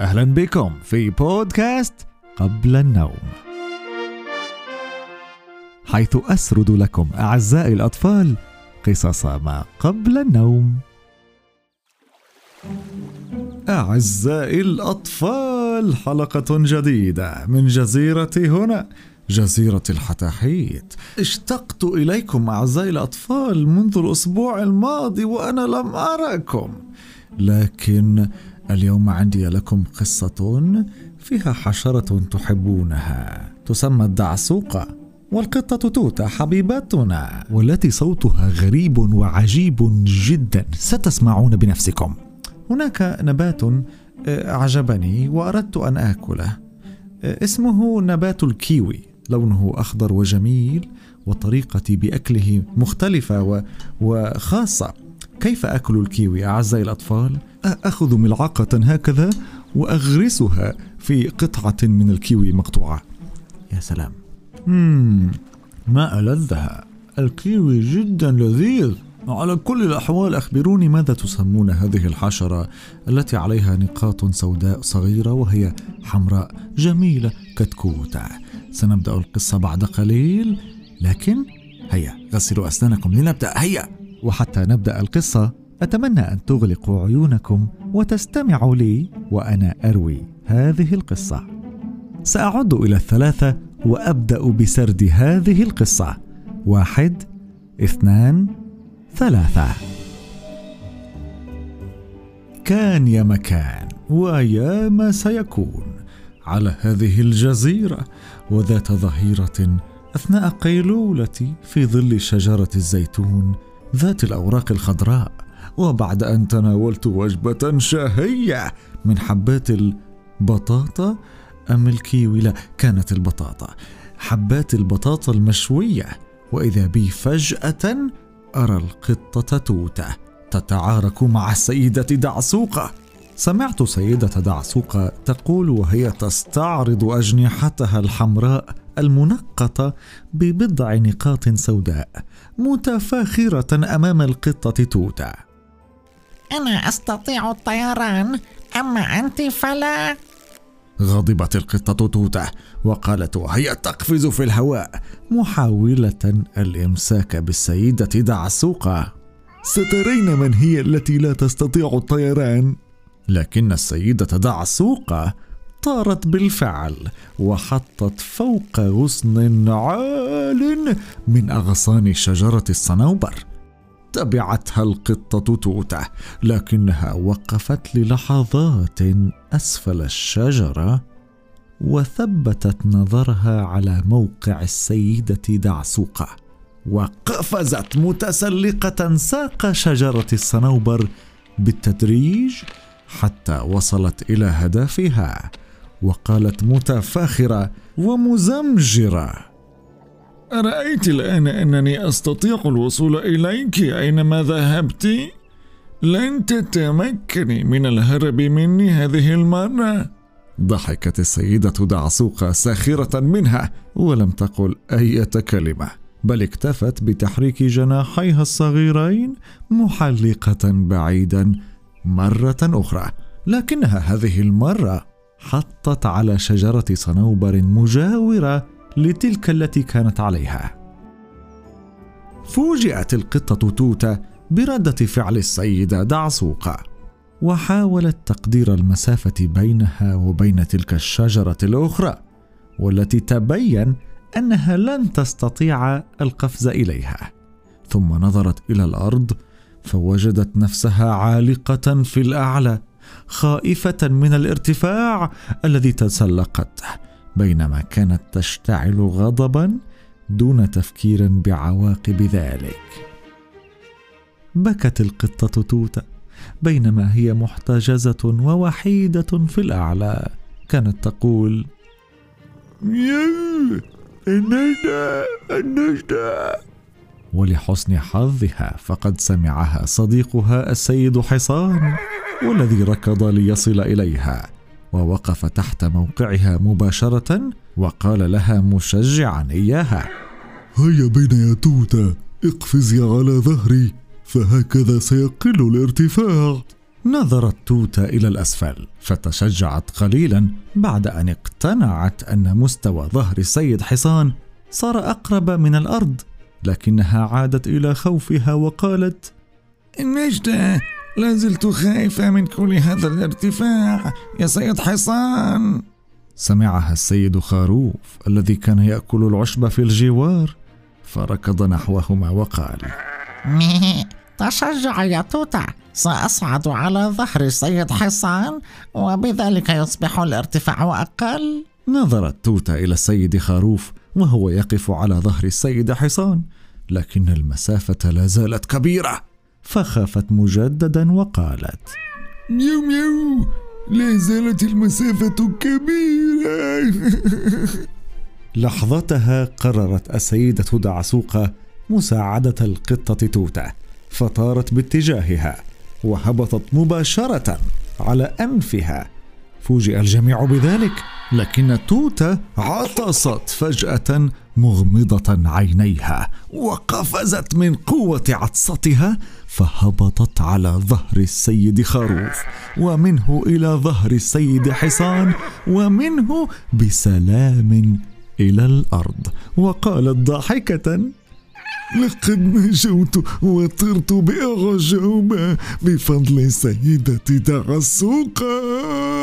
أهلا بكم في بودكاست قبل النوم. حيث أسرد لكم أعزائي الأطفال قصص ما قبل النوم. أعزائي الأطفال حلقة جديدة من جزيرة هنا جزيرة الحتاحيت. اشتقت إليكم أعزائي الأطفال منذ الأسبوع الماضي وأنا لم أراكم لكن اليوم عندي لكم قصة فيها حشرة تحبونها تسمى الدعسوقة والقطة توتا حبيبتنا والتي صوتها غريب وعجيب جدا ستسمعون بنفسكم. هناك نبات أعجبني وأردت أن آكله اسمه نبات الكيوي لونه أخضر وجميل وطريقتي بأكله مختلفة وخاصة. كيف أكل الكيوي أعزائي الأطفال؟ أخذ ملعقة هكذا وأغرسها في قطعة من الكيوي مقطوعة. يا سلام. مم ما ألذها. الكيوي جدا لذيذ. على كل الأحوال أخبروني ماذا تسمون هذه الحشرة التي عليها نقاط سوداء صغيرة وهي حمراء جميلة كتكوتة. سنبدأ القصة بعد قليل لكن هيا غسلوا أسنانكم لنبدأ. هيا! وحتى نبدأ القصة أتمنى أن تغلقوا عيونكم وتستمعوا لي وأنا أروي هذه القصة. سأعد إلى الثلاثة وأبدأ بسرد هذه القصة. واحد اثنان ثلاثة. كان يا مكان ويا ما سيكون على هذه الجزيرة وذات ظهيرة أثناء قيلولتي في ظل شجرة الزيتون ذات الأوراق الخضراء وبعد أن تناولت وجبة شهية من حبات البطاطا أم الكيوي. لا كانت البطاطا. حبات البطاطا المشوية وإذا بي فجأة أرى القطة توتة تتعارك مع السيدة دعسوقة. سمعت سيدة دعسوقة تقول وهي تستعرض أجنحتها الحمراء المنقطة ببضع نقاط سوداء متفاخرة أمام القطة توتة أنا أستطيع الطيران أما أنت فلا. غضبت القطة توتة وقالت وهي تقفز في الهواء محاولة الإمساك بالسيدة دعسوقة سترين من هي التي لا تستطيع الطيران؟ لكن السيدة دعسوقة طارت بالفعل وحطت فوق غصن عال من أغصان شجرة الصنوبر. تبعتها القطة توتة لكنها وقفت للحظات أسفل الشجرة وثبتت نظرها على موقع السيدة دعسوقة. وقفزت متسلقة ساق شجرة الصنوبر بالتدريج حتى وصلت إلى هدفها. وقالت متفاخرة ومزمجرة أرأيت الآن أنني أستطيع الوصول إليك أينما ذهبت؟ لن تتمكني من الهرب مني هذه المرة ضحكت السيدة دعسوقة ساخرة منها ولم تقل أي كلمة بل اكتفت بتحريك جناحيها الصغيرين محلقة بعيدا مرة أخرى لكنها هذه المرة حطت على شجرة صنوبر مجاورة لتلك التي كانت عليها. فوجئت القطة توتة بردة فعل السيدة دعسوقة، وحاولت تقدير المسافة بينها وبين تلك الشجرة الأخرى، والتي تبين أنها لن تستطيع القفز إليها. ثم نظرت إلى الأرض فوجدت نفسها عالقة في الأعلى خائفة من الارتفاع الذي تسلقته بينما كانت تشتعل غضبا دون تفكير بعواقب ذلك. بكت القطة توتة بينما هي محتجزة ووحيدة في الأعلى كانت تقول النجدة النجدة. ولحسن حظها فقد سمعها صديقها السيد حصان. والذي ركض ليصل إليها ووقف تحت موقعها مباشرة وقال لها مشجعا إياها. هيا بنا يا توته اقفزي على ظهري فهكذا سيقل الارتفاع. نظرت توتا إلى الأسفل فتشجعت قليلا بعد أن اقتنعت أن مستوى ظهر السيد حصان صار أقرب من الأرض لكنها عادت إلى خوفها وقالت نجدة لازلت خائفة من كل هذا الارتفاع. يا سيد حصان. سمعها السيد خروف الذي كان يأكل العشب في الجوار فركض نحوهما وقال تشجع يا توتا. سأصعد على ظهر السيد حصان وبذلك يصبح الارتفاع أقل. نظرت توتا إلى السيد خروف وهو يقف على ظهر السيد حصان لكن المسافة لا زالت كبيرة. فخافت مجددا وقالت ميو ميو لا زالت المسافة كبيرة. لحظتها قررت السيدة دعسوقة مساعدة القطة توتا فطارت باتجاهها وهبطت مباشرة على أنفها. فوجئ الجميع بذلك. لكن توتا عطست فجأة مغمضة عينيها وقفزت من قوة عطستها فهبطت على ظهر السيد خروف ومنه إلى ظهر السيد حصان ومنه بسلام إلى الأرض. وقالت ضاحكة لقد نجوت وطرت بأعجوبة بفضل سيدة دعسوقة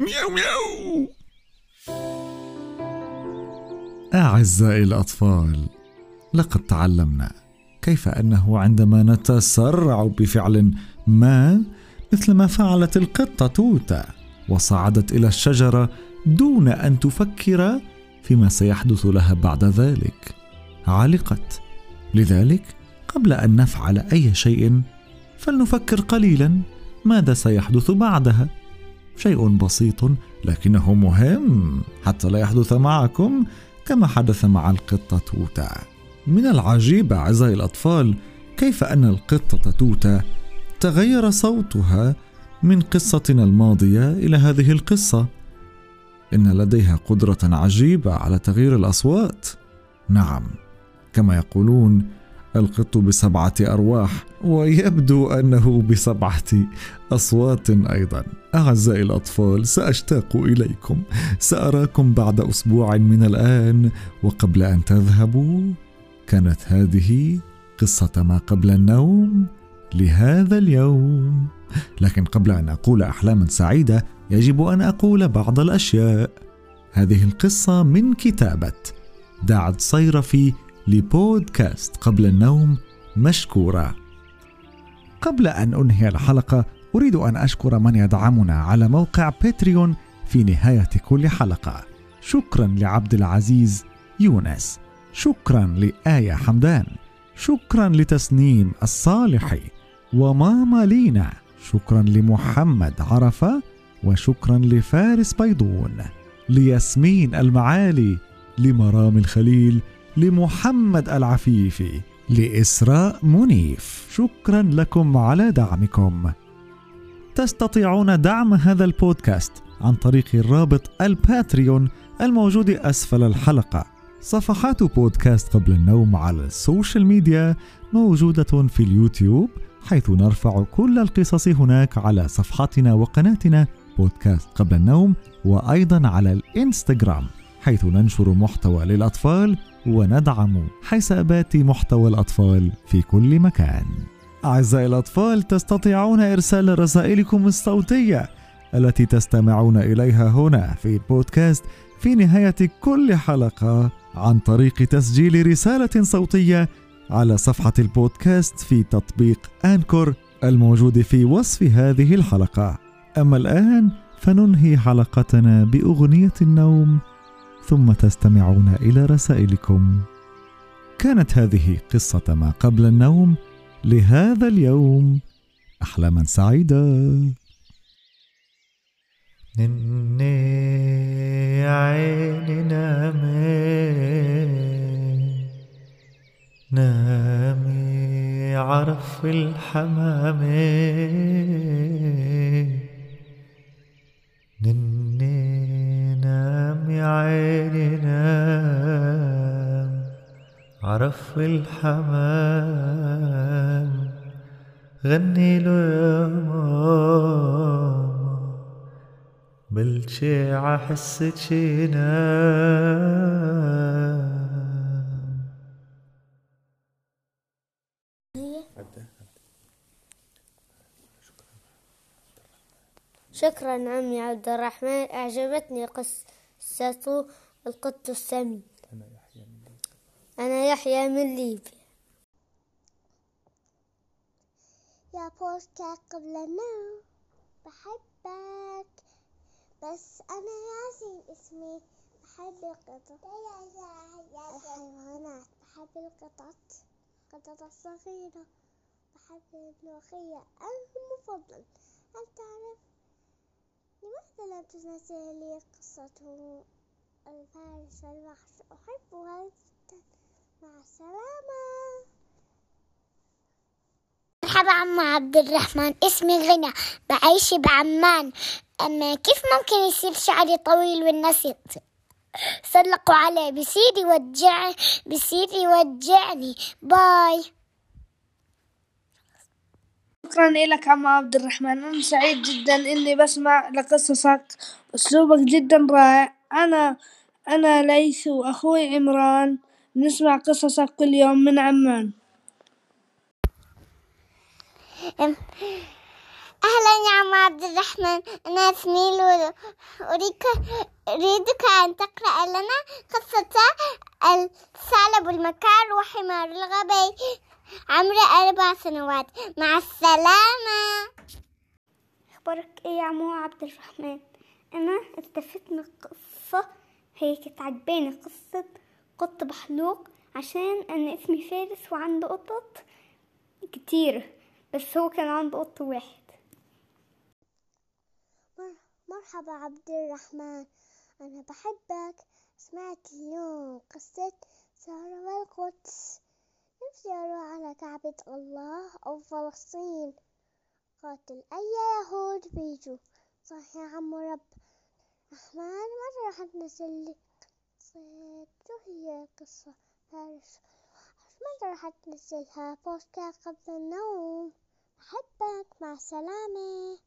مياو مياو. أعزائي الأطفال لقد تعلمنا كيف أنه عندما نتسرع بفعل ما مثل ما فعلت القطة توتا وصعدت إلى الشجرة دون أن تفكر فيما سيحدث لها بعد ذلك علقت لذلك قبل أن نفعل أي شيء فلنفكر قليلا ماذا سيحدث بعدها. شيء بسيط لكنه مهم حتى لا يحدث معكم كما حدث مع القطة توتا من العجيب أعزائي الأطفال كيف أن القطة توتا تغير صوتها من قصتنا الماضية إلى هذه القصة؟ إن لديها قدرة عجيبة على تغيير الأصوات؟ نعم كما يقولون القط بسبعة أرواح ويبدو أنه بسبعة أصوات أيضا. أعزائي الأطفال سأشتاق إليكم. سأراكم بعد أسبوع من الآن وقبل أن تذهبوا كانت هذه قصة ما قبل النوم لهذا اليوم. لكن قبل أن أقول أحلاما سعيدة يجب أن أقول بعض الأشياء. هذه القصة من كتابة دعد صيرفي لبودكاست قبل النوم مشكورة. قبل أن أنهي الحلقة أريد أن أشكر من يدعمنا على موقع باتريون في نهاية كل حلقة. شكرا لعبد العزيز يونس. شكرا لآية حمدان. شكرا لتسنيم الصالحي وماما لينا. شكرا لمحمد عرفة وشكرا لفارس بيضون. لياسمين المعالي لمرام الخليل لمحمد العفيفي لإسراء منيف. شكرا لكم على دعمكم. تستطيعون دعم هذا البودكاست عن طريق الرابط الباتريون الموجود أسفل الحلقة. صفحات بودكاست قبل النوم على السوشيال ميديا موجودة في اليوتيوب حيث نرفع كل القصص هناك على صفحتنا وقناتنا بودكاست قبل النوم وأيضا على الإنستغرام. حيث ننشر محتوى للأطفال وندعم حسابات محتوى الأطفال في كل مكان. أعزائي الأطفال تستطيعون إرسال رسائلكم الصوتية التي تستمعون إليها هنا في البودكاست في نهاية كل حلقة عن طريق تسجيل رسالة صوتية على صفحة البودكاست في تطبيق أنكور الموجود في وصف هذه الحلقة. أما الآن فننهي حلقتنا بأغنية النوم ثم تستمعون إلى رسائلكم. كانت هذه قصة ما قبل النوم لهذا اليوم. احلاما سعيدة. نني عيني نامي نامي عرف الحمام عيني عرف الحمام. غني له يا ماما بالشيعة حسك شي نام شكرا عمي عبد الرحمن أعجبتني قصة القط السمين أنا يحيى من ليبيا. يا بوستا قبل النوم بحبك بس أنا ياسين اسمي بحب القطط. الحيوانات بحب القطط القطط الصغيرة بحب الملوخية المفضل. هل تعرف لماذا لا تنزل لي قصة الفارس والوحش أحبها. مع السلامة. مرحبا عم عبد الرحمن. اسمي غنى. بعيش بعمان. أما كيف ممكن يصير شعري طويل والناس يتسلقوا عليه بصير يوجع بصير يوجعني. باي. شكرا لك عم عبد الرحمن. أنا سعيد جدا إني بسمع لقصصك. أسلوبك جدا رائع. أنا أنا ليث وأخوي عمران. نسمع قصصك كل يوم من عمان. أهلا يا عم عبد الرحمن. أنا اسمي لولو. أريك أريدك أن تقرأ لنا قصة الثعلب المكار وحمار الغبي عمري أربع سنوات. مع السلامة. أخبارك إيه يا عمو عبد الرحمن؟ أنا استفدت من القصة هي كانت عجباني قصة قط بحلوق عشان أنا اسمي فارس وعنده قطط كتير بس هو كان عنده قط واحد. مر- مرحبا عبد الرحمن أنا بحبك. سمعت اليوم قصة سارة والقدس. نفسي أروح على كعبة الله أو فلسطين قاتل أي يهود بيجوا. صح يا عم رب رحمن مرة راح تنزل لي قصة شو هي قصة فارس مرة راح تنزلها بوستات قبل النوم. بحبك مع السلامة.